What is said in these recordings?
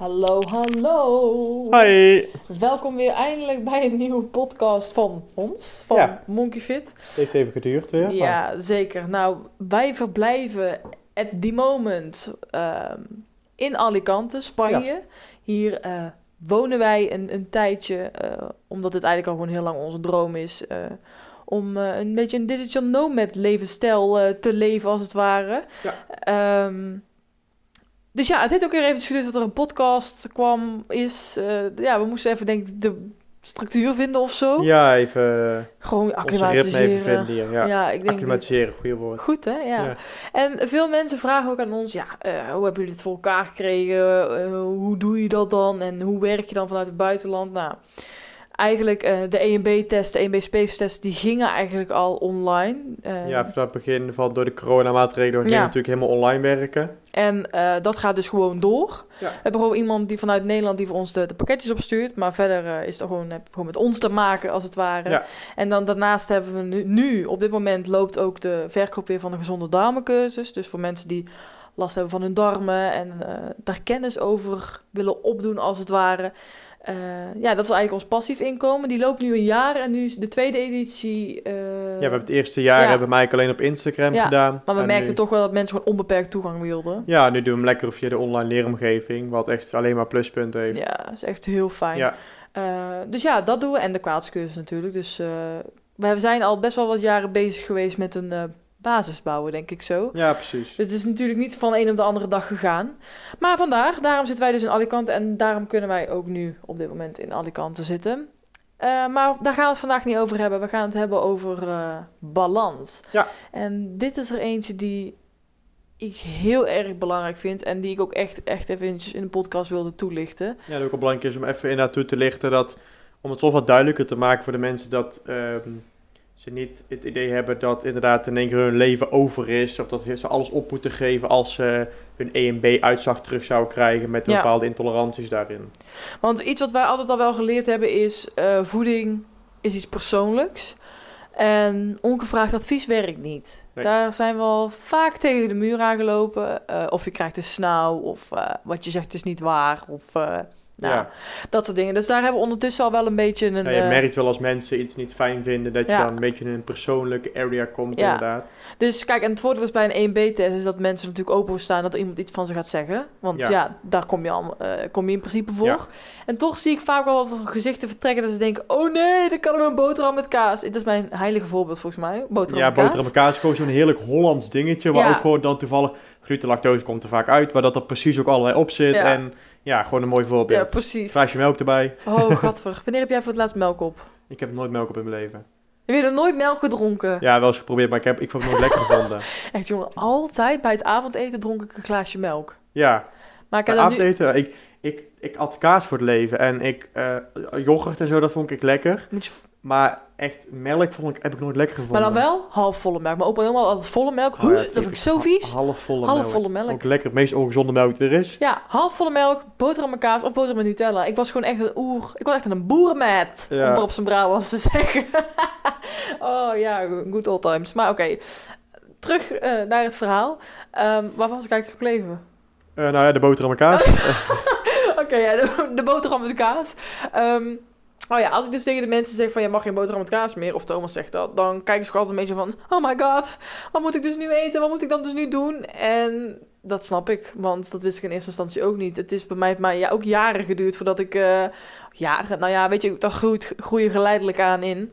Hallo, hallo! Hi! Welkom weer eindelijk bij een nieuwe podcast van ons, van Ja. Monkey Fit. Het heeft even geduurd weer. maar- Ja, zeker. Nou, wij verblijven at the moment ehm, in Alicante, Spanje. Hier eh, wonen wij een, een tijdje, eh, omdat het eigenlijk al gewoon heel lang onze droom is. eh, om een beetje een digital nomad levensstijl te leven, als het ware. Ehm, dus ja, het heeft ook weer even geduurd dat er een podcast kwam. Is, eh, ja, we moesten even denk ik de structuur vinden of zo. Ja, even Gewoon onze ritme acclimatiseren. even vinden hier. Ja, Ja, ik denk acclimatiseren, goede woord. Goed, hè? Ja. Ja. En veel mensen vragen ook aan ons, ja, eh, hoe hebben jullie het voor elkaar gekregen? Eh, hoe doe je dat dan? En hoe werk je dan vanuit het buitenland? Nou, eigenlijk eh, de EMB-test, de EMB Space test, die gingen eigenlijk al online. Eh, Ja, vanaf het begin van door de coronamaatregelen ging Ja. natuurlijk helemaal online werken. En eh, dat gaat dus gewoon door. Ja. We hebben gewoon iemand die vanuit Nederland die voor ons de, de pakketjes opstuurt. Maar verder is het gewoon, heb gewoon met ons te maken, als het ware. Ja. En dan daarnaast hebben we nu, nu, op dit moment loopt ook de verkoop weer van de gezonde darmencursus. Dus voor mensen die last hebben van hun darmen en daar kennis over willen opdoen, als het ware. Eh, ja, dat is eigenlijk ons passief inkomen. Die loopt nu een jaar en nu is de tweede editie. eh, Ja, we hebben het eerste jaar ja. hebben we eigenlijk alleen op Instagram Ja, gedaan. maar we En merkten nu- toch wel dat mensen gewoon onbeperkt toegang wilden. Ja, nu doen we hem lekker via de online leeromgeving, wat echt alleen maar pluspunten heeft. Ja, dat is echt heel fijn. Ja. Eh, dus ja, dat doen we. En de kwaadscursus natuurlijk. Dus we zijn al best wel wat jaren bezig geweest met een basis bouwen, denk ik zo. ja, precies. Dus het is natuurlijk niet van een op de andere dag gegaan. Maar vandaag, daarom zitten wij dus in Alicante. En daarom kunnen wij ook nu op dit moment in Alicante zitten. Eh, maar daar gaan we het vandaag niet over hebben. We gaan het hebben over eh, balans. Ja. En dit is er eentje die ik heel erg belangrijk vind. En die ik ook echt, echt even eventjes in de podcast wilde toelichten. Ja, dat ook wel belangrijk is om even inderdaad toe te lichten dat, om het toch wat duidelijker te maken voor de mensen dat ehm, ze niet het idee hebben dat inderdaad in één keer hun leven over is, of dat ze alles op moeten geven als ze hun EMB-uitslag terug zouden krijgen met Ja. bepaalde intoleranties daarin. Want iets wat wij altijd al wel geleerd hebben is... eh, voeding is iets persoonlijks. En ongevraagd advies werkt niet. Nee. Daar zijn we al vaak tegen de muur aangelopen. Eh, of je krijgt een snauw, of eh, wat je zegt is niet waar. Of nou, Ja. dat soort dingen. Dus daar hebben we ondertussen al wel een beetje een... Ja, je eh, merkt wel als mensen iets niet fijn vinden, dat je Ja. dan een beetje in een persoonlijke area komt Ja. inderdaad. Dus kijk, en het voordeel is bij een 1B-test is dat mensen natuurlijk openstaan dat er iemand iets van ze gaat zeggen. Want Ja. ja, daar kom je, al, eh, kom je in principe voor. Ja. En toch zie ik vaak wel wat gezichten vertrekken dat ze denken... Oh nee, dan kan ik een boterham met kaas. Dat is mijn heilige voorbeeld volgens mij. Boterham Ja, met kaas. boterham en kaas is gewoon zo'n heerlijk Hollands dingetje, waar Ja. ook gewoon dan toevallig gluten-lactose komt er vaak uit, waar dat er precies ook allerlei op zit. Ja. En ja, gewoon een mooi Ja, voorbeeld. precies. Glaasje melk erbij. Oh, gadver. Wanneer heb jij voor het laatst melk op? Ik heb nooit melk op in mijn leven. Heb je er nooit melk gedronken? Ja, wel eens geprobeerd, maar ik heb ik vond het nooit lekker gevonden. Echt jongen, altijd bij het avondeten dronk ik een glaasje melk. Ja, Maar ik bij heb nu... avondeten, ik, ik at kaas voor het leven en ik, eh yoghurt en zo, dat vond ik lekker. Maar echt, melk vond ik, heb ik nooit lekker Maar gevonden. dan wel halfvolle melk. Maar opa oma altijd volle melk. Oh ja, dat vind ik zo vies. Ha- Halfvolle Half melk. volle melk. Ook lekker, het meest ongezonde melk die er is. Ja, halfvolle melk, boterham met kaas of boterham met Nutella. Ik was gewoon echt een oer. Ik was echt een boerenmet. Ja. Om er op zijn Brabants te zeggen. oh ja, good old times. Maar oké, terug eh, naar het verhaal. Ehm waar was ik eigenlijk gebleven? Eh, nou ja, de boterham en kaas. Oké, ja, de, boterham met kaas. Ehm, oh ja, als ik dus tegen de mensen zeg van... je mag geen boterham met kaas meer, of Thomas zegt dat... dan kijken ze altijd een beetje van... oh my god, wat moet ik dus nu eten? Wat moet ik dan dus nu doen? En dat snap ik, want dat wist ik in eerste instantie ook niet. Het is bij mij maar, ja, ook jaren geduurd voordat ik... eh, jaren, nou ja, weet je, dat groeit, groeien geleidelijk aan in...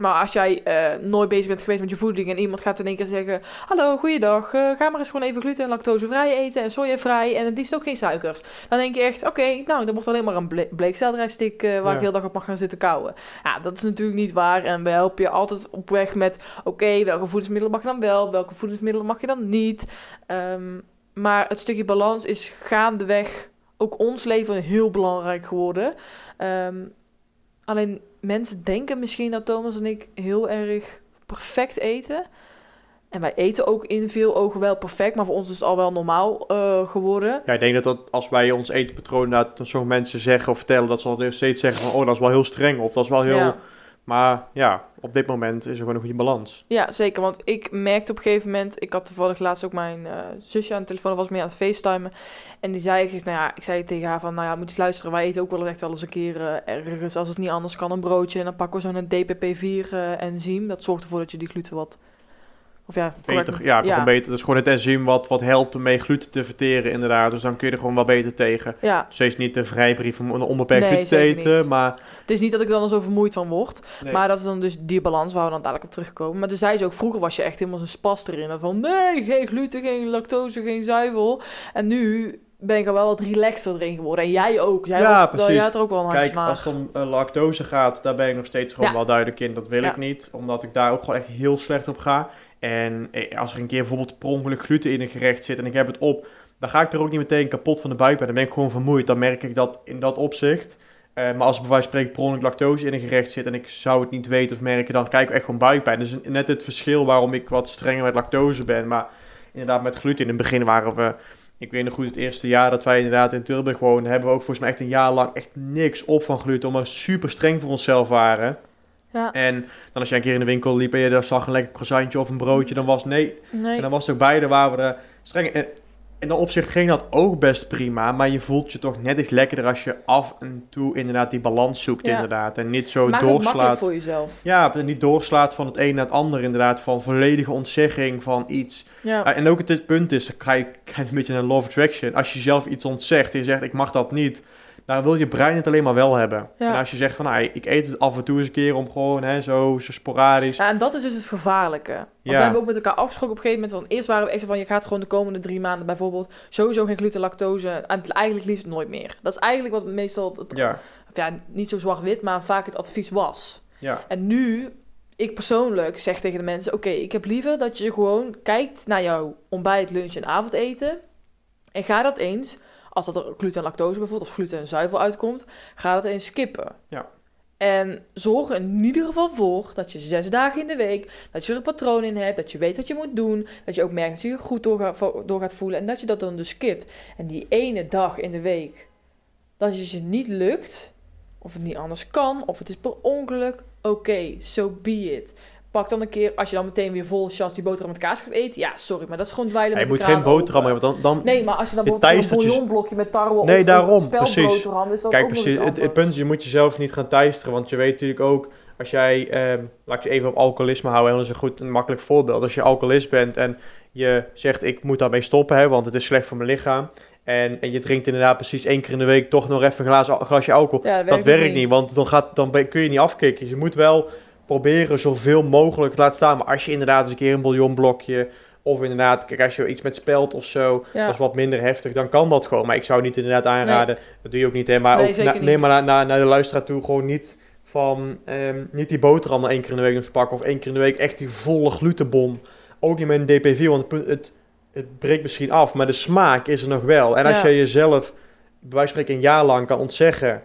Maar als jij eh, nooit bezig bent geweest met je voeding en iemand gaat in één keer zeggen: Hallo, goeiedag, eh, ga maar eens gewoon even gluten- en lactosevrij eten en sojavrij en het liefst ook geen suikers. Dan denk je echt: Oké, nou, dan wordt alleen maar een ble bleekselderijstik eh, waar Ja. ik heel dag op mag gaan zitten kauwen. Ja, dat is natuurlijk niet waar en we helpen je altijd op weg met: Oké, welke voedingsmiddelen mag je dan wel, welke voedingsmiddelen mag je dan niet. Ehm, maar het stukje balans is gaandeweg ook ons leven heel belangrijk geworden. Ehm, Alleen mensen denken misschien dat Thomas en ik heel erg perfect eten. En wij eten ook in veel ogen wel perfect, maar voor ons is het al wel normaal eh, geworden. Ja, ik denk dat, dat als wij ons etenpatroon naar sommige mensen zeggen of vertellen, dat ze al steeds zeggen van, oh, dat is wel heel streng, of dat is wel heel... Ja. Maar ja, op dit moment is er gewoon een goede balans. Ja, zeker. Want ik merkte op een gegeven moment... Ik had toevallig laatst ook mijn eh, zusje aan de telefoon. was mee aan het facetimen. En die zei, ik zeg, nou ja, ik zei tegen haar van... Nou ja, moet je luisteren. Wij eten ook wel echt wel eens een keer eh, ergens. Als het niet anders kan, een broodje. En dan pakken we zo'n DPP4-enzym. dat zorgt ervoor dat je die gluten wat... Of ja, Beter, ja, beter. Dat is gewoon het enzym wat, wat helpt om mee gluten te verteren inderdaad. Dus dan kun je er gewoon wel beter tegen. Ja, Steeds niet de vrijbrief om een onbeperkt Nee, gluten te eten, niet. maar... het is niet dat ik er dan zo vermoeid van word. nee. Maar dat is dan dus die balans waar we dan dadelijk op terugkomen. Maar toen zei ze ook, vroeger was je echt helemaal zo'n spas erin. Van nee, geen gluten, geen lactose, geen zuivel. En nu ben ik er wel wat relaxter erin geworden. En jij ook. Jij, Ja, was, precies. jij had er ook wel een handje Kijk, naar. als het om eh, lactose gaat, daar ben ik nog steeds gewoon Ja. wel duidelijk in. Dat wil Ja. ik niet, omdat ik daar ook gewoon echt heel slecht op ga. En eh, als er een keer bijvoorbeeld per gluten in een gerecht zit en ik heb het op, dan ga ik er ook niet meteen kapot van de buik bij. Dan ben ik gewoon vermoeid. Dan merk ik dat in dat opzicht. Eh, maar als bij wijze spreken per lactose in een gerecht zit en ik zou het niet weten of merken, dan krijg ik echt gewoon buikpijn. Dus net het verschil waarom ik wat strenger met lactose ben. Maar inderdaad met gluten in het begin waren we... Ik weet nog goed, het eerste jaar dat wij inderdaad in Tilburg woonden, hebben we ook volgens mij echt een jaar lang echt niks op van gluten. Omdat we super streng voor onszelf waren. Ja, En dan als jij een keer in de winkel liep en je daar zag een lekker croissantje of een broodje, dan was nee. nee. En dan was het ook beide waren we er streng. En in dat opzicht ging dat ook best prima, maar je voelt je toch net iets lekkerder als je af en toe inderdaad die balans zoekt Ja. inderdaad. En niet zo Maak het makkelijk doorslaat. voor jezelf. Ja, en niet doorslaat van het een naar het ander inderdaad, van volledige ontzegging van iets. Ja, Ah, en ook het, punt is, dan ga je, een beetje law of attraction. Als je zelf iets ontzegt en je zegt, ik mag dat niet, dan wil je brein het alleen maar wel hebben. Ja. En als je zegt van, nou, ik eet het af en toe eens een keer om gewoon, hè, zo, zo sporadisch. Ja, en dat is dus het gevaarlijke. Want Ja. we hebben ook met elkaar afgesproken op een gegeven moment. Want eerst waren we echt van, je gaat gewoon de komende drie maanden bijvoorbeeld sowieso geen gluten, lactose. En eigenlijk liefst nooit meer. Dat is eigenlijk wat meestal, het, Ja, ja, niet zo zwart-wit, maar vaak het advies was. ja, En nu, ik persoonlijk zeg tegen de mensen, oké, ik heb liever dat je gewoon kijkt naar jouw ontbijt, lunch en avondeten. En ga dat eens, als dat er gluten en lactose bijvoorbeeld, of gluten en zuivel uitkomt, ga dat eens skippen. Ja. En zorg er in ieder geval voor dat je zes dagen in de week, dat je er een patroon in hebt, dat je weet wat je moet doen, dat je ook merkt dat je je goed door, gaat- door gaat voelen en dat je dat dan dus skipt. En die ene dag in de week, dat het je niet lukt, of het niet anders kan, of het is per ongeluk, oké, so be it. Pak dan een keer, als je dan meteen weer vol chance die boterham met kaas gaat eten, ja, sorry, maar dat is gewoon dweilen Ja, je met moet geen boterham open. hebben, want dan... dan Nee, maar als je dan bijvoorbeeld een je- bouillonblokje met tarwe Nee, of daarom, een precies. speldboterham, is dat Kijk, ook precies, het, het punt is, je moet jezelf niet gaan teisteren, want je weet natuurlijk ook, als jij, ehm, laat ik je even op alcoholisme houden, en dat is een goed, een makkelijk voorbeeld. Als je alcoholist bent en je zegt, ik moet daarmee stoppen, hè, want het is slecht voor mijn lichaam. En, en je drinkt inderdaad precies één keer in de week toch nog even een glaas, glasje alcohol. Ja, dat werkt niet, want dan, gaat, dan kun je niet afkicken. Je moet wel proberen zoveel mogelijk te laten staan. Maar als je inderdaad eens een keer een bouillonblokje... of inderdaad, kijk, als je iets met spelt of zo... Ja. dat is wat minder heftig, dan kan dat gewoon. Maar ik zou niet inderdaad aanraden, dat doe je ook niet. Hè, maar Nee, ook na- neem maar naar, naar, naar de luisteraar toe gewoon niet... van ehm, niet die boterham één keer in de week te pakken... of één keer in de week echt die volle glutenbom. Ook niet met een DPV, want het, het, het breekt misschien af... maar de smaak is er nog wel. En als Ja. je jezelf bij wijze van spreken een jaar lang kan ontzeggen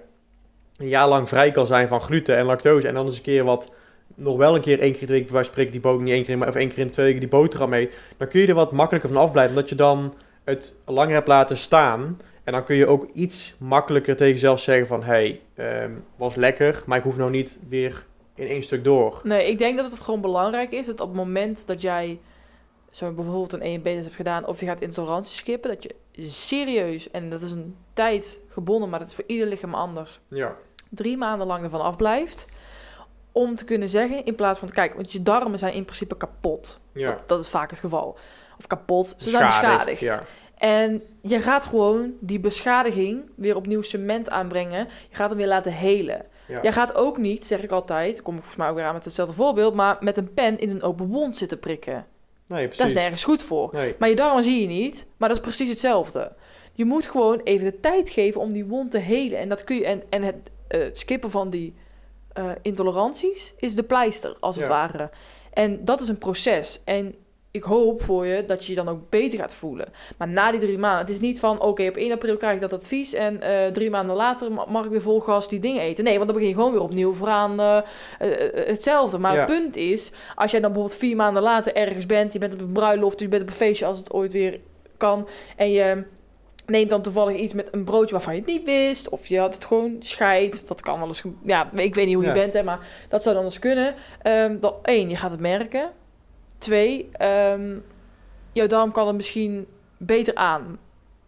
een jaar lang vrij kan zijn van gluten en lactose. En dan eens een keer wat, nog wel een keer één keer wijze van spreken, die boterham, niet één keer, in- maar of één keer in twee weken die boterham eet. Dan kun je er wat makkelijker van afblijven, omdat je dan het langer hebt laten staan. En dan kun je ook iets makkelijker tegen jezelf zeggen van, hey, ehm, was lekker, maar ik hoef nou niet weer in één stuk door. Nee, ik denk dat het gewoon belangrijk is dat op het moment dat jij zo bijvoorbeeld een EMB hebt gedaan of je gaat intolerantie skippen, dat je serieus, en dat is een tijd gebonden, maar dat is voor ieder lichaam anders, Ja, drie maanden lang ervan afblijft. Om te kunnen zeggen, in plaats van, kijk, want je darmen zijn in principe kapot. ja. Dat, dat is vaak het geval. Of kapot, ze zijn beschadigd. Ja. En je gaat gewoon die beschadiging weer opnieuw cement aanbrengen. Je gaat hem weer laten helen. Ja. Jij gaat ook niet, zeg ik altijd, kom ik volgens mij ook weer aan met hetzelfde voorbeeld, maar met een pen in een open wond zitten prikken. Nee, precies. Dat is nergens goed voor. Nee. Maar je darmen zie je niet, maar dat is precies hetzelfde. Je moet gewoon even de tijd geven om die wond te helen. En, dat kun je, en, en het, eh, het skippen van die eh, intoleranties is de pleister, als het Ja. ware. En dat is een proces. En ik hoop voor je dat je je dan ook beter gaat voelen. Maar na die drie maanden, het is niet van, oké, op 1 april krijg ik dat advies en eh, drie maanden later ma- mag ik weer vol gas die dingen eten. Nee, want dan begin je gewoon weer opnieuw vooraan eh, hetzelfde. Maar Ja. het punt is, als jij dan bijvoorbeeld vier maanden later ergens bent, je bent op een bruiloft, je bent op een feestje als het ooit weer kan, en je neemt dan toevallig iets met een broodje waarvan je het niet wist, of je had het gewoon scheid, dat kan wel eens, ja, ik weet niet hoe je Ja. bent, hè, maar dat zou dan eens kunnen. Ehm dan één, je gaat het merken. Twee, ehm, jouw darm kan het misschien beter aan,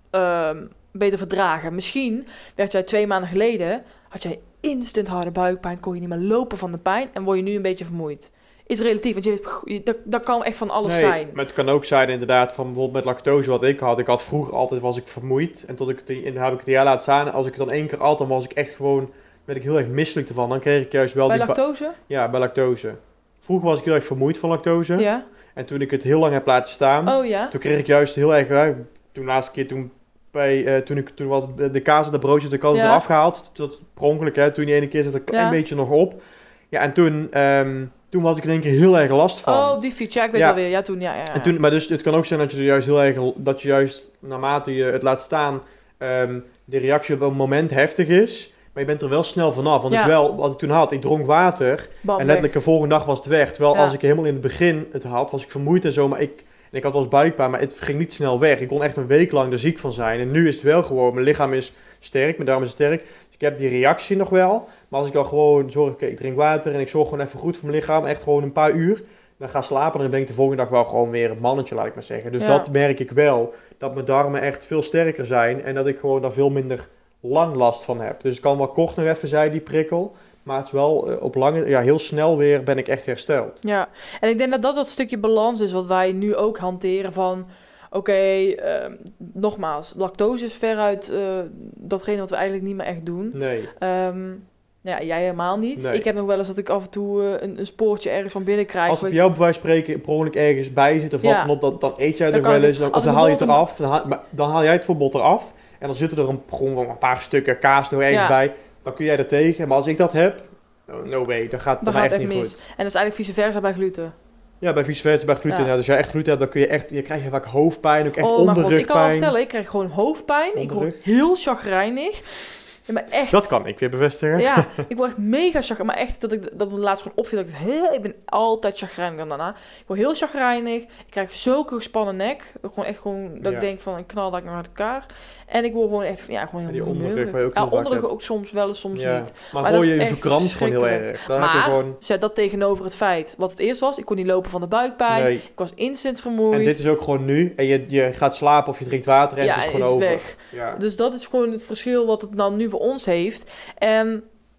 ehm, beter verdragen. Misschien werd jij twee maanden geleden, had jij instant harde buikpijn, kon je niet meer lopen van de pijn en word je nu een beetje vermoeid. Is relatief, want je, weet, dat, dat kan echt van alles Nee, zijn. Maar het kan ook zijn inderdaad van bijvoorbeeld met lactose wat ik had. Ik had vroeger altijd was ik vermoeid. En tot ik het, en dan heb ik het een jaar laten staan. Als ik het dan één keer at, dan was ik echt gewoon, werd ik heel erg misselijk ervan. Dan kreeg ik juist wel Bij die... lactose? Ja, bij lactose. Vroeger was ik heel erg vermoeid van lactose. Ja. En toen ik het heel lang heb laten staan, Oh ja. toen kreeg ik juist heel erg... toen de laatste keer, toen, bij, eh, toen ik toen wat de kaas en de broodjes, had het Ja. eraf gehaald. Dat per ongeluk, hè. Toen die ene keer zat er een Ja. beetje nog op. Ja, en toen, ehm, toen had ik in één keer heel erg last van. Oh, die fiets. Ja, ik weet Ja. alweer. Ja, toen. Ja, ja, ja. En toen, maar dus het kan ook zijn dat je er juist heel erg, dat je juist naarmate je het laat staan, ehm, de reactie op een moment heftig is. Maar je bent er wel snel vanaf. Want Ja. ik wel, wat ik toen had, ik dronk water. Bam, en letterlijk de volgende dag was het weg. Terwijl als ik helemaal in het begin het had, was ik vermoeid en zo. Maar ik, en ik had wel eens buikpijn, maar het ging niet snel weg. Ik kon echt een week lang er ziek van zijn. En nu is het wel gewoon, mijn lichaam is sterk, mijn darm is sterk. Dus ik heb die reactie nog wel. Maar als ik dan gewoon zorg, ik drink water en ik zorg gewoon even goed voor mijn lichaam. Echt gewoon een paar uur. Dan ga slapen en dan ben ik de volgende dag wel gewoon weer een mannetje, laat ik maar zeggen. Dus Ja. dat merk ik wel. Dat mijn darmen echt veel sterker zijn. En dat ik gewoon daar veel minder lang last van heb. Dus het kan wel kort nog even zijn, die prikkel. Maar het is wel eh, op lange, ja, heel snel weer ben ik echt hersteld. Ja, en ik denk dat dat dat stukje balans is wat wij nu ook hanteren van... Oké, ehm, nogmaals, lactose is veruit eh, datgene wat we eigenlijk niet meer echt doen. Nee. Ehm, ja, jij helemaal niet. Nee. Ik heb nog wel eens dat ik af en toe eh, een, een spoortje ergens van binnen krijg. Als op Weet- jou bij spreken per ongeluk ergens bij zit of wat Ja. dan op, dan, dan eet jij er wel ik- eens. Dan, of dan ik haal je het eraf. Dan haal, maar dan haal jij het bijvoorbeeld eraf. En dan zitten er een, gewoon een paar stukken kaas nog ergens Ja. bij. Dan kun jij er tegen. Maar als ik dat heb, no, way. Dan gaat het Dan gaat het echt echt niet mis. goed. En dat is eigenlijk vice versa bij gluten. Ja, bij vice versa, bij gluten. Ja. Ja. als jij echt gluten hebt, dan kun je echt... Je krijgt vaak hoofdpijn, ook echt oh god, ik kan wel vertellen, ik krijg gewoon hoofdpijn. Ik word heel chagrijnig. Ja, maar echt. Dat kan ik weer bevestigen. Ja, ik word mega chagrijnig. Maar echt, dat ik dat me laatst gewoon opviel. Dat ik, heel, ik ben altijd chagrijnig dan daarna. Ik word heel chagrijnig. Ik krijg zulke gespannen nek. Gewoon echt gewoon, dat Ja. ik denk van, ik knal dat ik uit elkaar. En ik word gewoon echt, ja, gewoon En heel die waar je ook Ja, ook soms wel eens, soms Ja. niet. Maar, Maar dat je je verkrampt gewoon heel erg. Dan heb je Maar, gewoon... zet dat tegenover het feit wat het eerst was. Ik kon niet lopen van de buikpijn. Nee. Ik was instant En vermoeid. dit is ook gewoon nu. En je, je gaat slapen of je drinkt water en ja, het is het gewoon is over. weg. Ja. Dus dat is gewoon het verschil wat het dan nu voor ons heeft. En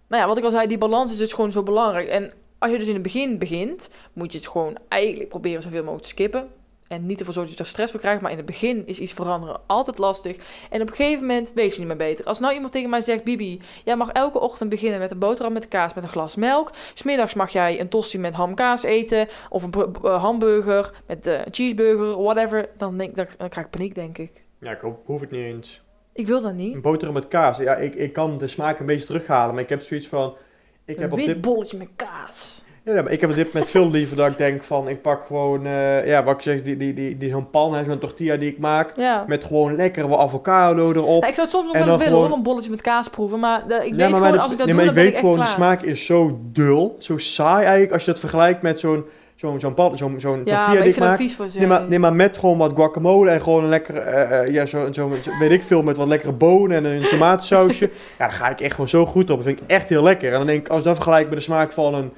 nou ja, wat ik al zei, die balans is dus gewoon zo belangrijk. En als je dus in het begin begint, moet je het gewoon eigenlijk proberen zoveel mogelijk te skippen. En niet ervoor zorgen dat je er stress voor krijgt. Maar in het begin is iets veranderen altijd lastig. En op een gegeven moment weet je niet meer beter. Als nou iemand tegen mij zegt, Bibi, jij mag elke ochtend beginnen met een boterham met kaas met een glas melk. Smiddags mag jij een tosti met hamkaas eten. Of een b- hamburger met eh, een cheeseburger, whatever. Dan, denk, dan, dan krijg ik paniek, denk ik. Ja, ik hoop- hoef het niet eens. Ik wil dat niet. Een boterham met kaas. Ja, ik, ik kan de smaak een beetje terughalen, maar ik heb zoiets van... Ik Een heb, op wit dit, bolletje met kaas. Ja, maar ik heb dit moment veel liever dat ik denk van... Ik pak gewoon, eh, ja, wat ik zeg, die, die, die, die, zo'n pan, zo'n tortilla die ik maak. Ja. Met gewoon lekker wat avocado erop. Ja, ik zou het soms nog En wel eens willen gewoon- hoor, een bolletje met kaas proeven. Maar de- ik Ja, weet maar gewoon, de- als ik dat nee, doe, maar dan ik weet echt gewoon, klaar. de smaak is zo dul, zo saai eigenlijk. Als je dat vergelijkt met zo'n zo'n zo'n pan, zo'n zo'n ja, tortilla die ik ik maak. vies. Nee maar, nee, maar met gewoon wat guacamole en gewoon een lekker, eh, ja, zo, zo, zo- weet ik veel, met wat lekkere bonen en een tomatensausje. ja, daar ga ik echt gewoon zo goed op. Dat vind ik echt heel lekker. En dan denk ik, als ik dat vergelijk met de smaak van een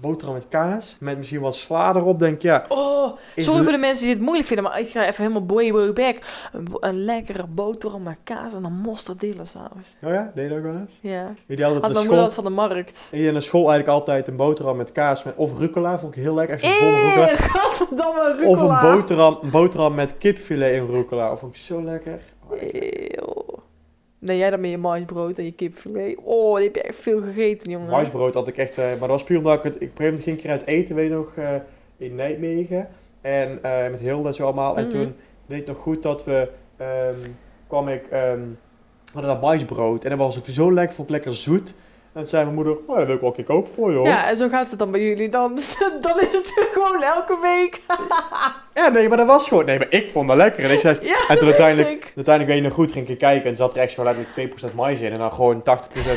boterham met kaas, met misschien wat sla erop, denk ja. Oh, sorry voor de mensen die het moeilijk vinden, maar ik ga even helemaal way, way back. Een, een lekkere boterham met kaas en dan mosterdilla saus. Oh ja, deed je dat ook wel eens? Ja. Jullie hadden Had mijn moeder school, dat van de markt. en je naar school eigenlijk altijd een boterham met kaas met, of rucola, vond ik heel lekker. Zo'n vol rucola. Of een boterham, een boterham met kipfilet en rucola. Vond ik zo lekker. Oh, Eeuw. Nee, jij dan met je maisbrood en je kipfilet. Oh, die heb je echt veel gegeten, jongen. Maisbrood had ik echt, eh, maar dat was puur omdat ik het, ik op een gegeven moment ging een keer uit eten, weet je nog, eh, in Nijmegen. En eh, met Hilde en zo allemaal. En Mhm. toen weet ik nog goed dat we, ehm, kwam ik, ehm, we hadden dat maisbrood. En dat was ook zo lekker, vond ik lekker zoet. En zei mijn moeder, oh, dat wil ik wel een keer kopen voor je hoor. Ja, en zo gaat het dan bij jullie dan. dan is het gewoon elke week. Ja, nee, maar dat was gewoon... Nee, maar ik vond dat lekker. En ik zei... Ja, en dat toen uiteindelijk, ik. uiteindelijk weet je nog goed, ging ik kijken en zat er echt zo letterlijk 2% mais in en dan gewoon 80%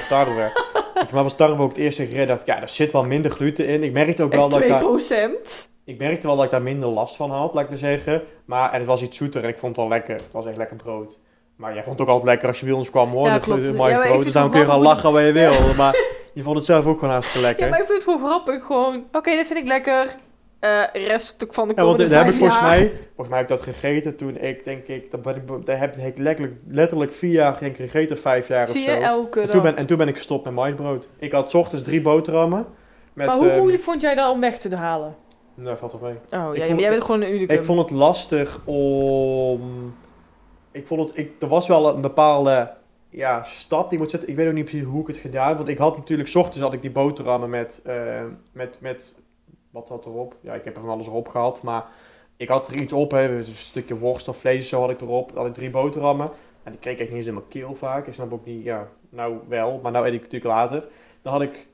tarwe. voor mij was tarwe ook het eerste gereed. dacht ik, ja, er zit wel minder gluten in. Ik merkte ook wel dat ik, daar, 2%. ik merkte wel dat ik daar minder last van had, laat ik maar zeggen. Maar en het was iets zoeter en ik vond het wel lekker. Het was echt lekker brood. Maar jij vond het ook altijd lekker als je bij ons kwam hoor. Ja, klopt. Ja, mais vind brood. Dus dan kun je gaan lachen wat je wil. Maar je vond het zelf ook gewoon hartstikke lekker. Ja, maar ik vind het gewoon grappig. Gewoon, oké, dit vind ik lekker. Eh rest van de Ja, want komende ik vijf volgens jaar. mij, volgens mij heb ik dat gegeten toen ik, denk ik, dat dat heb ik letterlijk, letterlijk vier jaar ik, gegeten, vijf jaar Zie of je, zo. elke En toen, ben, en toen ben ik gestopt met maisbrood. Ik had ochtends drie boterhammen. Met, maar hoe ehm, moeilijk vond jij dat om weg te halen? Nee, valt wel mee. Oh, ja, jij bent gewoon een unicum. Ik vond het lastig om... Ik vond het... Ik, er was wel een bepaalde ja, stap die moet zetten. Ik weet ook niet precies hoe ik het gedaan heb. Want ik had natuurlijk... ochtends had ik die boterhammen met... eh, met, met wat had erop? Ja, ik heb er van alles erop gehad. Maar ik had er iets op. Hè, een stukje worst of vlees zo had ik erop. Dan had ik drie boterhammen. En die kreeg ik echt niet eens in mijn keel vaak. Ik snap ook niet... Ja, nou wel. Maar nou eet ik natuurlijk later. Dan had ik...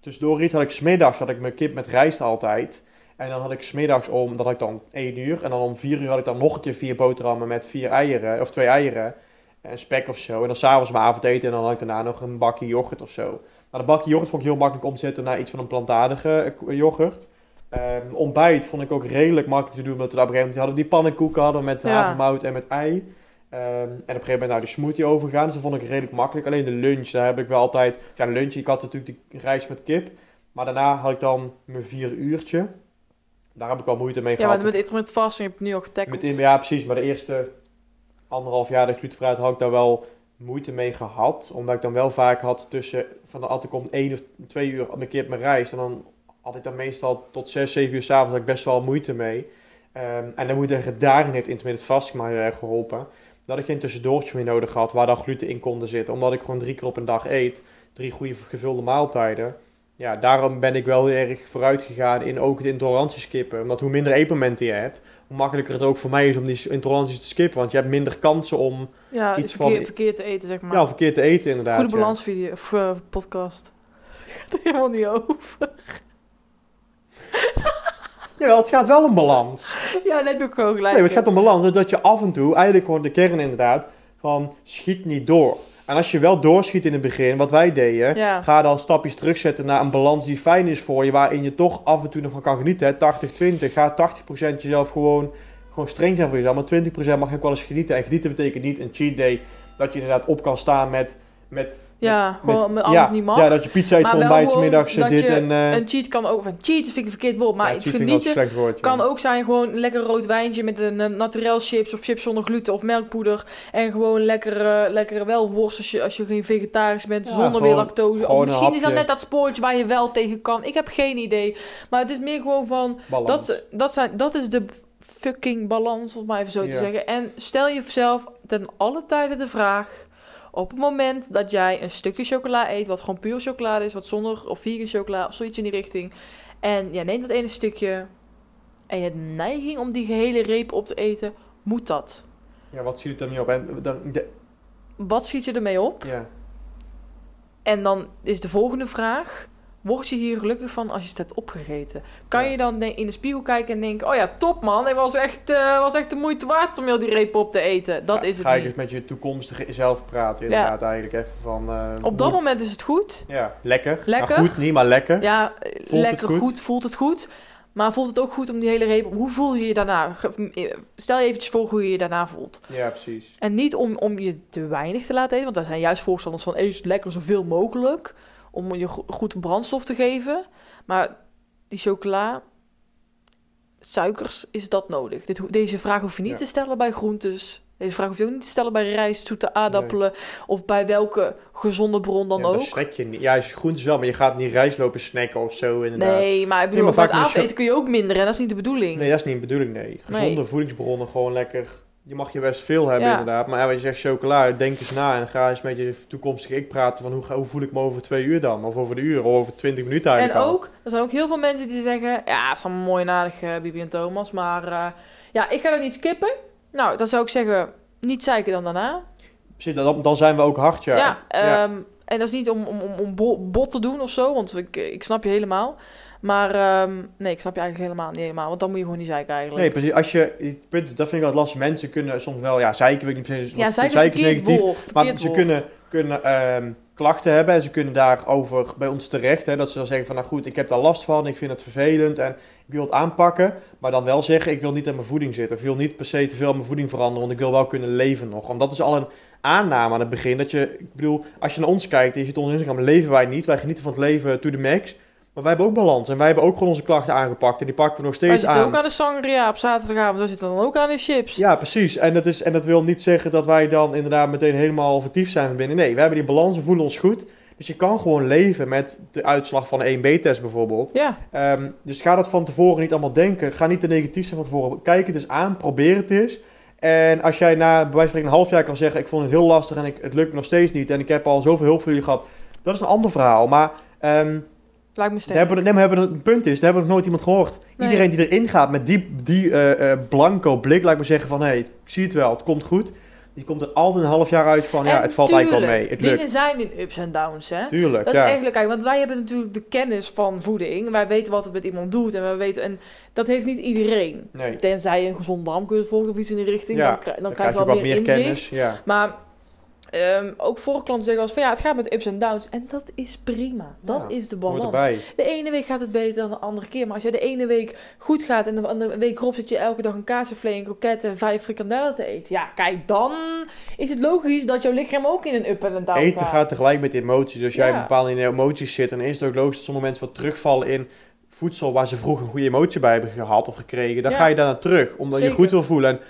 Tussendoor iets had ik... Smiddags had ik mijn kip met rijst altijd. En dan had ik smiddags om, dat had ik dan 1 uur. En dan om 4 uur had ik dan nog een keer vier boterhammen met vier eieren, of twee eieren. En spek of zo. En dan s'avonds mijn avondeten en dan had ik daarna nog een bakje yoghurt of zo. Maar de bakje yoghurt vond ik heel makkelijk omzetten naar iets van een plantaardige eh, yoghurt. Ehm, ontbijt vond ik ook redelijk makkelijk te doen, omdat we op een gegeven moment hadden die pannenkoeken hadden met havermout en met ei. Ehm, en op een gegeven moment nou die smoothie overgegaan, dus dat vond ik redelijk makkelijk. Alleen de lunch, daar heb ik wel altijd... Ja, de lunch, ik had natuurlijk die rijst met kip. Maar daarna had ik dan mijn vier uurtje. Daar heb ik al moeite mee ja, gehad. maar met intermittent fasting heb het nu al getackled. Met ja, precies. Maar de eerste anderhalf jaar dat ik glutenvrij had, ik daar wel moeite mee gehad. Omdat ik dan wel vaak had tussen, van de had ik om één of twee uur een keer mijn reis. En dan had ik dan meestal tot zes, zeven uur s'avonds ik best wel moeite mee. Ehm, en dan moet ik zeggen, daarin heeft intermittent fasting mij erg geholpen. Dat ik geen tussendoortje meer nodig had waar dan gluten in konden zitten. Omdat ik gewoon drie keer op een dag eet. Drie goede gevulde maaltijden. Ja, daarom ben ik wel heel erg vooruit gegaan in ook het intolerantie skippen. Omdat hoe minder eetmomenten je hebt, hoe makkelijker het ook voor mij is om die intoleranties te skippen. Want je hebt minder kansen om Ja, iets verkeer, van- verkeerd te eten, zeg maar. ja, verkeerd te eten inderdaad. Goede balansvideo, of eh, podcast. Gaat er helemaal niet over. Jawel, het gaat wel om balans. Ja, heb je ook gewoon gelijk. Nee, het gaat om balans. Dus dat je af en toe, eigenlijk gewoon de kern inderdaad, van schiet niet door. En als je wel doorschiet in het begin, wat wij deden, Ja. ga dan stapjes terugzetten naar een balans die fijn is voor je, waarin je toch af en toe nog van kan genieten. hè. 80-20, ga 80% jezelf gewoon, gewoon streng zijn voor jezelf, maar 20% mag je ook wel eens genieten. En genieten betekent niet een cheat day, dat je inderdaad op kan staan met... met Ja, gewoon met alles ja, niet mag. Ja, dat je pizza eet voor ontbijt, middags dit je en... eh Een cheat kan ook, van cheat vind ik een verkeerd woord, maar ja, het genieten kan ook zijn gewoon een lekker rood wijntje met een uh, naturel chips of chips zonder gluten of melkpoeder. En gewoon lekker, eh, lekker wel worst als je, als je geen vegetarisch bent, zonder gewoon- weer lactose. Of misschien is dat net dat spoortje waar je wel tegen kan. Ik heb geen idee. Maar het is meer gewoon van, balans. dat, dat, zijn, dat is de fucking balans, om maar even zo te zeggen. En stel jezelf ten alle tijden de vraag... Op het moment dat jij een stukje chocola eet, wat gewoon puur chocolade is, wat zonder of vegan chocola of zoiets in die richting. En jij neemt dat ene stukje en je hebt neiging om die gehele reep op te eten, moet dat. Ja, wat ziet het er niet op? En, dan, de- Wat schiet je ermee op? ja. En dan is de volgende vraag: word je hier gelukkig van als je het hebt opgegeten? Kan Ja. je dan in de spiegel kijken en denken: oh ja, top man, het was echt, eh, was echt de moeite waard om heel die reep op te eten? Dat Ja, is het Ga je dus met je toekomstige zelf praten, inderdaad, eigenlijk even van... eh, Op dat moment is het goed. Ja, lekker. Lekker. Nou, goed niet, maar lekker. Ja, lekker goed? goed? voelt het goed. Maar voelt het ook goed om die hele reep... Hoe voel je je daarna? Ge- Stel je eventjes voor hoe je je daarna voelt. Ja, precies. En niet om, om je te weinig te laten eten. Want daar zijn juist voorstanders van... Eet lekker zoveel mogelijk. Om je go- goed brandstof te geven. Maar die chocola... Suikers, is dat nodig? Dit, deze vraag hoef je niet Ja. te stellen bij groentes. Deze vraag hoef je ook niet te stellen bij rijst, zoete aardappelen... of bij welke gezonde bron dan ja, ook. Snack je niet. Ja, als je groentes wel, maar je gaat niet rijst lopen snacken of zo, inderdaad. Nee, maar ik bedoel, maar vaak avondeten kun je ook minder en dat is niet de bedoeling. Nee, dat is niet de bedoeling, nee. Gezonde voedingsbronnen, gewoon lekker... Je mag je best veel hebben, Ja. inderdaad. Maar wat je zegt chocola, denk eens na en ga eens met je toekomstige ik praten van hoe, hoe voel ik me over twee uur dan? Of over de uur, of over twintig minuten en eigenlijk al. ook, er zijn ook heel veel mensen die zeggen... Ja, het is allemaal mooi en aardig, eh, Bibi en Thomas. Maar eh, ja, ik ga dat niet skippen. Nou, dan zou ik zeggen, niet zeiken dan daarna. Precies, dan, dan zijn we ook hard, ja. Ja, Ja. ehm, En dat is niet om, om, om, om bo- bot te doen of zo, want ik, ik snap je helemaal. Maar ehm, nee, ik snap je eigenlijk helemaal niet helemaal. Want dan moet je gewoon niet zeiken eigenlijk. Nee, precies. Als je, punt, dat vind ik wel lastig. Mensen kunnen soms wel, ja, zeiken wil ik niet precies. ja, zeiken is verkeerd woord. Maar ze woord. kunnen, kunnen ehm, klachten hebben en ze kunnen daarover bij ons terecht. Hè, dat ze dan zeggen van, nou goed, ik heb daar last van, ik vind het vervelend en ik wil het aanpakken. Maar dan wel zeggen, ik wil niet aan mijn voeding zitten. Of ik wil niet per se te veel aan mijn voeding veranderen, want ik wil wel kunnen leven nog. Want dat is al een aanname aan het begin. Dat je, ik bedoel, als je naar ons kijkt en je ziet ons Instagram, leven wij niet. Wij genieten van het leven to the max. Maar wij hebben ook balans en wij hebben ook gewoon onze klachten aangepakt. En die pakken we nog Wij steeds zitten aan. ook aan de sangria op zaterdagavond. Wij zitten dan ook aan de chips. Ja, precies. En dat, is, en dat wil niet zeggen dat wij dan inderdaad meteen helemaal vertiefd zijn van binnen. Nee, we hebben die balans, we voelen ons goed. Dus je kan gewoon leven met de uitslag van een 1B-test bijvoorbeeld. Ja, Ehm, dus ga dat van tevoren niet allemaal denken. Ga niet te negatief zijn van tevoren. Kijk het eens aan, probeer het eens. En als jij na bij wijze van spreken een half jaar kan zeggen... ik vond het heel lastig en ik, het lukt me nog steeds niet... en ik heb al zoveel hulp voor jullie gehad. Dat is een ander verhaal. Maar ehm, lijkt me sterk. hebben we, nee, maar hebben we, het punt is, daar hebben we nog nooit iemand gehoord. Nee. Iedereen die erin gaat met die, die eh, eh, blanco blik, laat ik maar zeggen van... hé, hey, ik zie het wel, het komt goed. Die komt er altijd een half jaar uit van... ja, het valt eigenlijk wel mee, lukt. Dingen zijn in ups en downs, hè. Tuurlijk, Dat is eigenlijk, kijk, want wij hebben natuurlijk de kennis van voeding. Wij weten wat het met iemand doet en we weten, en dat heeft niet iedereen. Nee, Tenzij je een gezonde darmkeur volgt of iets in die richting, Ja, dan, krijg- dan, dan krijg je wel wat meer, meer inzicht. kennis. Ja. Maar ehm, ook voor klanten zeggen als van ja, het gaat met ups en downs. En dat is prima. Dat Ja, is de balans. De ene week gaat het beter dan de andere keer. Maar als jij de ene week goed gaat en de andere week erop zit je elke dag een kaasvlees, een kroket en vijf frikandellen te eten. Ja, kijk, dan is het logisch dat jouw lichaam ook in een up en een down Eten gaat. gaat tegelijk met emoties. Als jij Ja. bepaald in emoties zit, dan is het ook logisch dat sommige mensen wat terugvallen in voedsel waar ze vroeger een goede emotie bij hebben gehad of gekregen. Dan Ja. ga je daarna terug, omdat je goed wil voelen. En,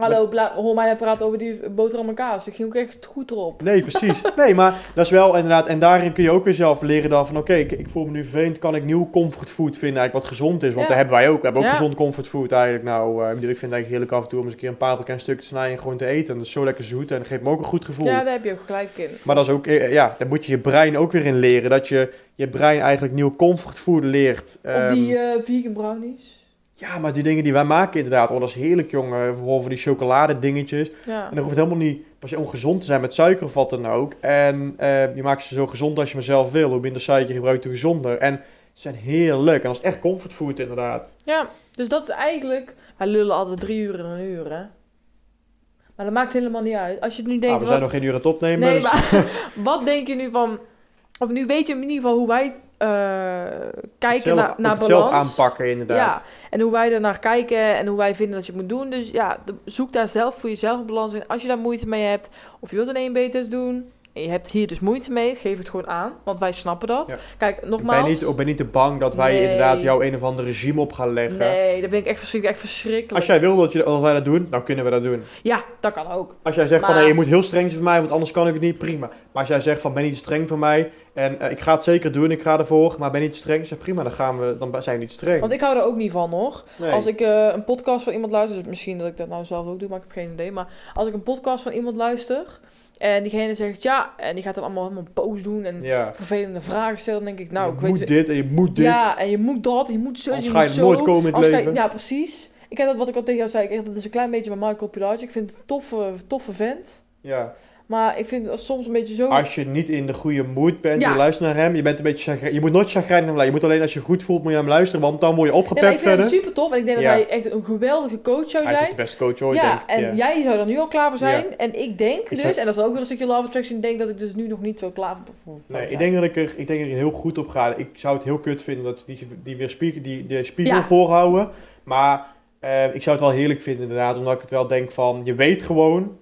Hallo, hoor mij nou praten over die boterham en kaas. Ik ging ook echt goed erop. nee, precies. Nee, maar dat is wel inderdaad. En daarin kun je ook weer zelf leren dan van oké, ik, ik voel me nu vervelend. Kan ik nieuw comfortfood vinden eigenlijk wat gezond is? Want Ja. dat hebben wij ook. We hebben ook Ja. gezond comfortfood eigenlijk. Nou, eh, ik vind het eigenlijk heerlijk af en toe om eens een keer een paprika een stuk te snijden en gewoon te eten. En dat is zo lekker zoet en dat geeft me ook een goed gevoel. Ja, daar heb je ook gelijk in. Maar dat is ook, eh, ja, daar moet je je brein ook weer in leren. Dat je je brein eigenlijk nieuw comfortfood leert. Of Ehm, die eh, vegan brownies. Ja, maar die dingen die wij maken inderdaad, oh, dat is heerlijk jongen. Vooral voor die chocoladedingetjes. Ja. En dan hoeft het helemaal niet per se ongezond te zijn met suiker of wat dan ook. En eh, je maakt ze zo gezond als je maar zelf wil. Hoe minder suiker je gebruikt, hoe gezonder. En ze zijn heerlijk. En dat is echt comfortfood inderdaad. ja, dus dat is eigenlijk... Wij lullen altijd drie uur en een uur, hè. Maar dat maakt helemaal niet uit. Als je het nu denkt... we wat- zijn nog geen uur aan het opnemen. Nee, dus- maar wat denk je nu van... Of nu weet je in ieder geval hoe wij kijken zelf, naar, naar het zelf balans. aanpakken inderdaad. Ja, en hoe wij er naar kijken en hoe wij vinden dat je het moet doen. Dus ja, de- zoek daar zelf voor jezelf een balans in. Als je daar moeite mee hebt, of je wilt een 1B-test doen... en je hebt hier dus moeite mee, geef het gewoon aan. Want wij snappen dat. Ja. Kijk, Ik ben nogmaals... niet, ik ben niet te bang dat wij Nee. inderdaad jou een of ander regime op gaan leggen. Nee, dat ben ik echt verschrikkelijk. Echt verschrikkelijk. Als jij wil dat, je, dat wij dat doen, dan kunnen we dat doen. Ja, dat kan ook. Als jij zegt van nee, je moet heel streng zijn voor mij, want anders kan ik het niet, prima. Maar als jij zegt van ben niet streng voor mij en eh, ik ga het zeker doen, ik ga ervoor, maar ben niet streng, zeg prima, dan, gaan we, dan zijn we niet streng. Want ik hou er ook niet van, hoor. Nee. Als ik eh, een podcast van iemand luister, dus misschien dat ik dat nou zelf ook doe, maar ik heb geen idee. Maar als ik een podcast van iemand luister en diegene zegt ja, en die gaat dan allemaal helemaal boos doen en ja. vervelende vragen stellen, dan denk ik, nou, je ik moet weet dit en je moet dit. Ja, en je moet dat, je moet zo, Anders je ga je moet zo. nooit komen in het Anders ga je- leven. ja, precies. Ik heb dat wat ik al tegen jou zei. Ik dat is een klein beetje bij Michael Pilacic. Ik vind het een toffe, toffe vent. Ja. Maar ik vind het soms een beetje zo... Als je niet in de goede mood bent, Ja. je luistert naar hem, je bent een beetje Je moet nooit chagrijnig naar hem luisteren. Je moet alleen als je goed voelt, moet je hem luisteren, want dan word je opgepept ik vind hem verder. super tof. En ik denk Ja. dat hij echt een geweldige coach zou Hij is zijn. de beste coach ooit, ja, denk ik. en ja. jij zou er nu al klaar voor zijn. Ja. En ik denk Ik dus, en dat is ook weer een stukje love attraction, ik denk dat ik dus nu nog niet zo klaar voor voor Nee, ik zijn. denk, dat ik, er, ik denk dat ik er heel goed op ga. Ik zou het heel kut vinden dat die, die weer spiegel, die, de spiegel Ja. voorhouden. Maar eh, ik zou het wel heerlijk vinden inderdaad. Omdat ik het wel denk van, je weet gewoon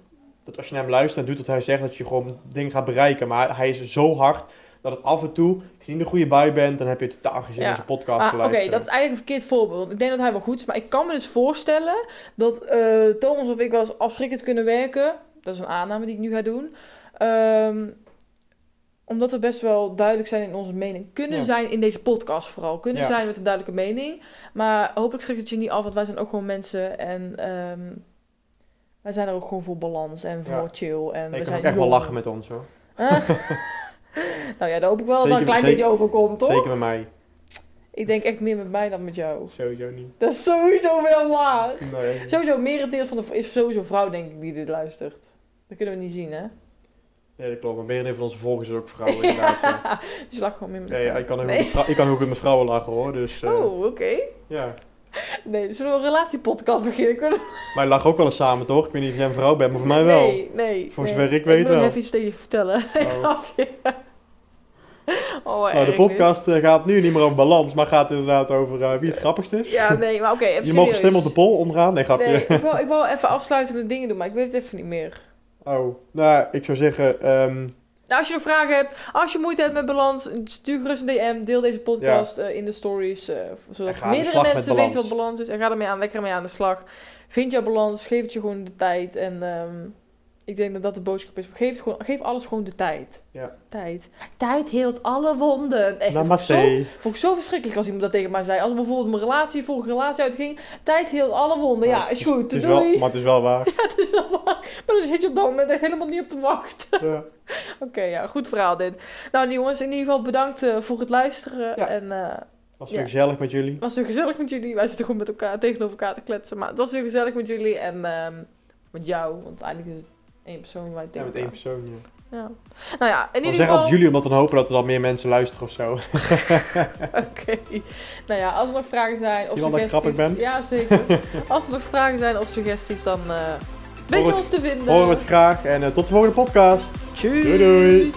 dat als je naar hem luistert en doet wat hij zegt, dat je gewoon dingen gaat bereiken. Maar hij is zo hard dat het af en toe, als je niet in de goede bui bent, dan heb je totaal geen zin Ja. in deze podcast te oké, dat is eigenlijk een verkeerd voorbeeld. Ik denk dat hij wel goed is. Maar ik kan me dus voorstellen dat eh, Thomas of ik wel eens afschrikkend kunnen werken. Dat is een aanname die ik nu ga doen. Ehm, omdat we best wel duidelijk zijn in onze mening. Kunnen Ja. zijn in deze podcast vooral. Kunnen Ja. zijn met een duidelijke mening. Maar hopelijk schrikt het je niet af. Want wij zijn ook gewoon mensen. En ehm, wij zijn er ook gewoon voor balans en voor Ja. chill. En Nee, we zijn ook echt wel lachen met ons hoor. Nou ja, daar hoop ik wel dat een klein zeker- beetje overkomt, toch? Zeker met mij. Ik denk echt meer met mij dan met jou. Sowieso niet. Dat is sowieso wel waar. Nee. Sowieso, merendeel van de is sowieso vrouw, denk ik, die dit luistert. Dat kunnen we niet zien, hè? Nee, dat klopt. Maar merendeel van onze volgers is ook vrouwen inderdaad. ja. dus gewoon meer met Nee, ik kan, ook Nee. met ik kan ook met mijn vrouwen lachen hoor. Dus eh, Oh, oké. ja. Nee, zullen we een relatiepodcast beginnen? Kunnen? Maar je lacht ook wel eens samen toch? Ik weet niet of jij een vrouw bent, maar voor mij wel. Nee, nee. Voor nee. zover ik weet Ik moet nog wel. even iets tegen je vertellen. Oh. grapje. Oh, wat Nou, de podcast eh, gaat nu niet meer over balans, maar gaat inderdaad over eh, wie het grappigst is. Ja, nee, maar oké, even je mag stemmen op de poll onderaan. Nee, grapje. Nee, ik wil, ik wil even afsluitende dingen doen, maar ik weet het even niet meer. Oh, nou, ik zou zeggen, ehm, Nou, als je nog vragen hebt, als je moeite hebt met balans, stuur gerust een DM. Deel deze podcast eh, in de stories, eh, zodat meerdere mensen weten wat balans is. En ga ermee aan, lekker mee aan de slag. Vind jouw balans, geef het je gewoon de tijd. En ehm, ik denk dat dat de boodschap is. Geef, het gewoon, geef alles gewoon de tijd. Ja. Tijd. Tijd heelt alle wonden. Echt, vond ik, zo, vond ik zo verschrikkelijk als iemand dat tegen mij zei. Als bijvoorbeeld mijn relatie, vorige relatie uitging. Tijd heelt alle wonden. Ja, is goed. Het is doei. wel, maar het is wel waar. Ja, het is wel waar. Maar daar zit je op dat moment echt helemaal niet op te wachten. Ja. Oké, ja, goed verhaal dit. Nou jongens, in ieder geval bedankt eh, voor het luisteren. Ja. En eh, Was Ja. weer gezellig met jullie. was weer gezellig met jullie. Wij zitten gewoon met elkaar tegenover elkaar te kletsen. Maar het was weer gezellig met jullie en ehm, met jou. Want uiteindelijk is het één persoon waar je Ja, met één persoon, ja. Ja. Nou ja, in Ik ieder geval... op jullie, omdat we dan hopen dat er dan meer mensen luisteren of zo. Oké. Nou ja, als er nog vragen zijn of dat ik suggesties... ben? Ja, zeker. als er nog vragen zijn of suggesties, dan eh weet je Hoor ons te vinden. Horen we het graag en eh, tot de volgende podcast. Tjus. Doei, doei.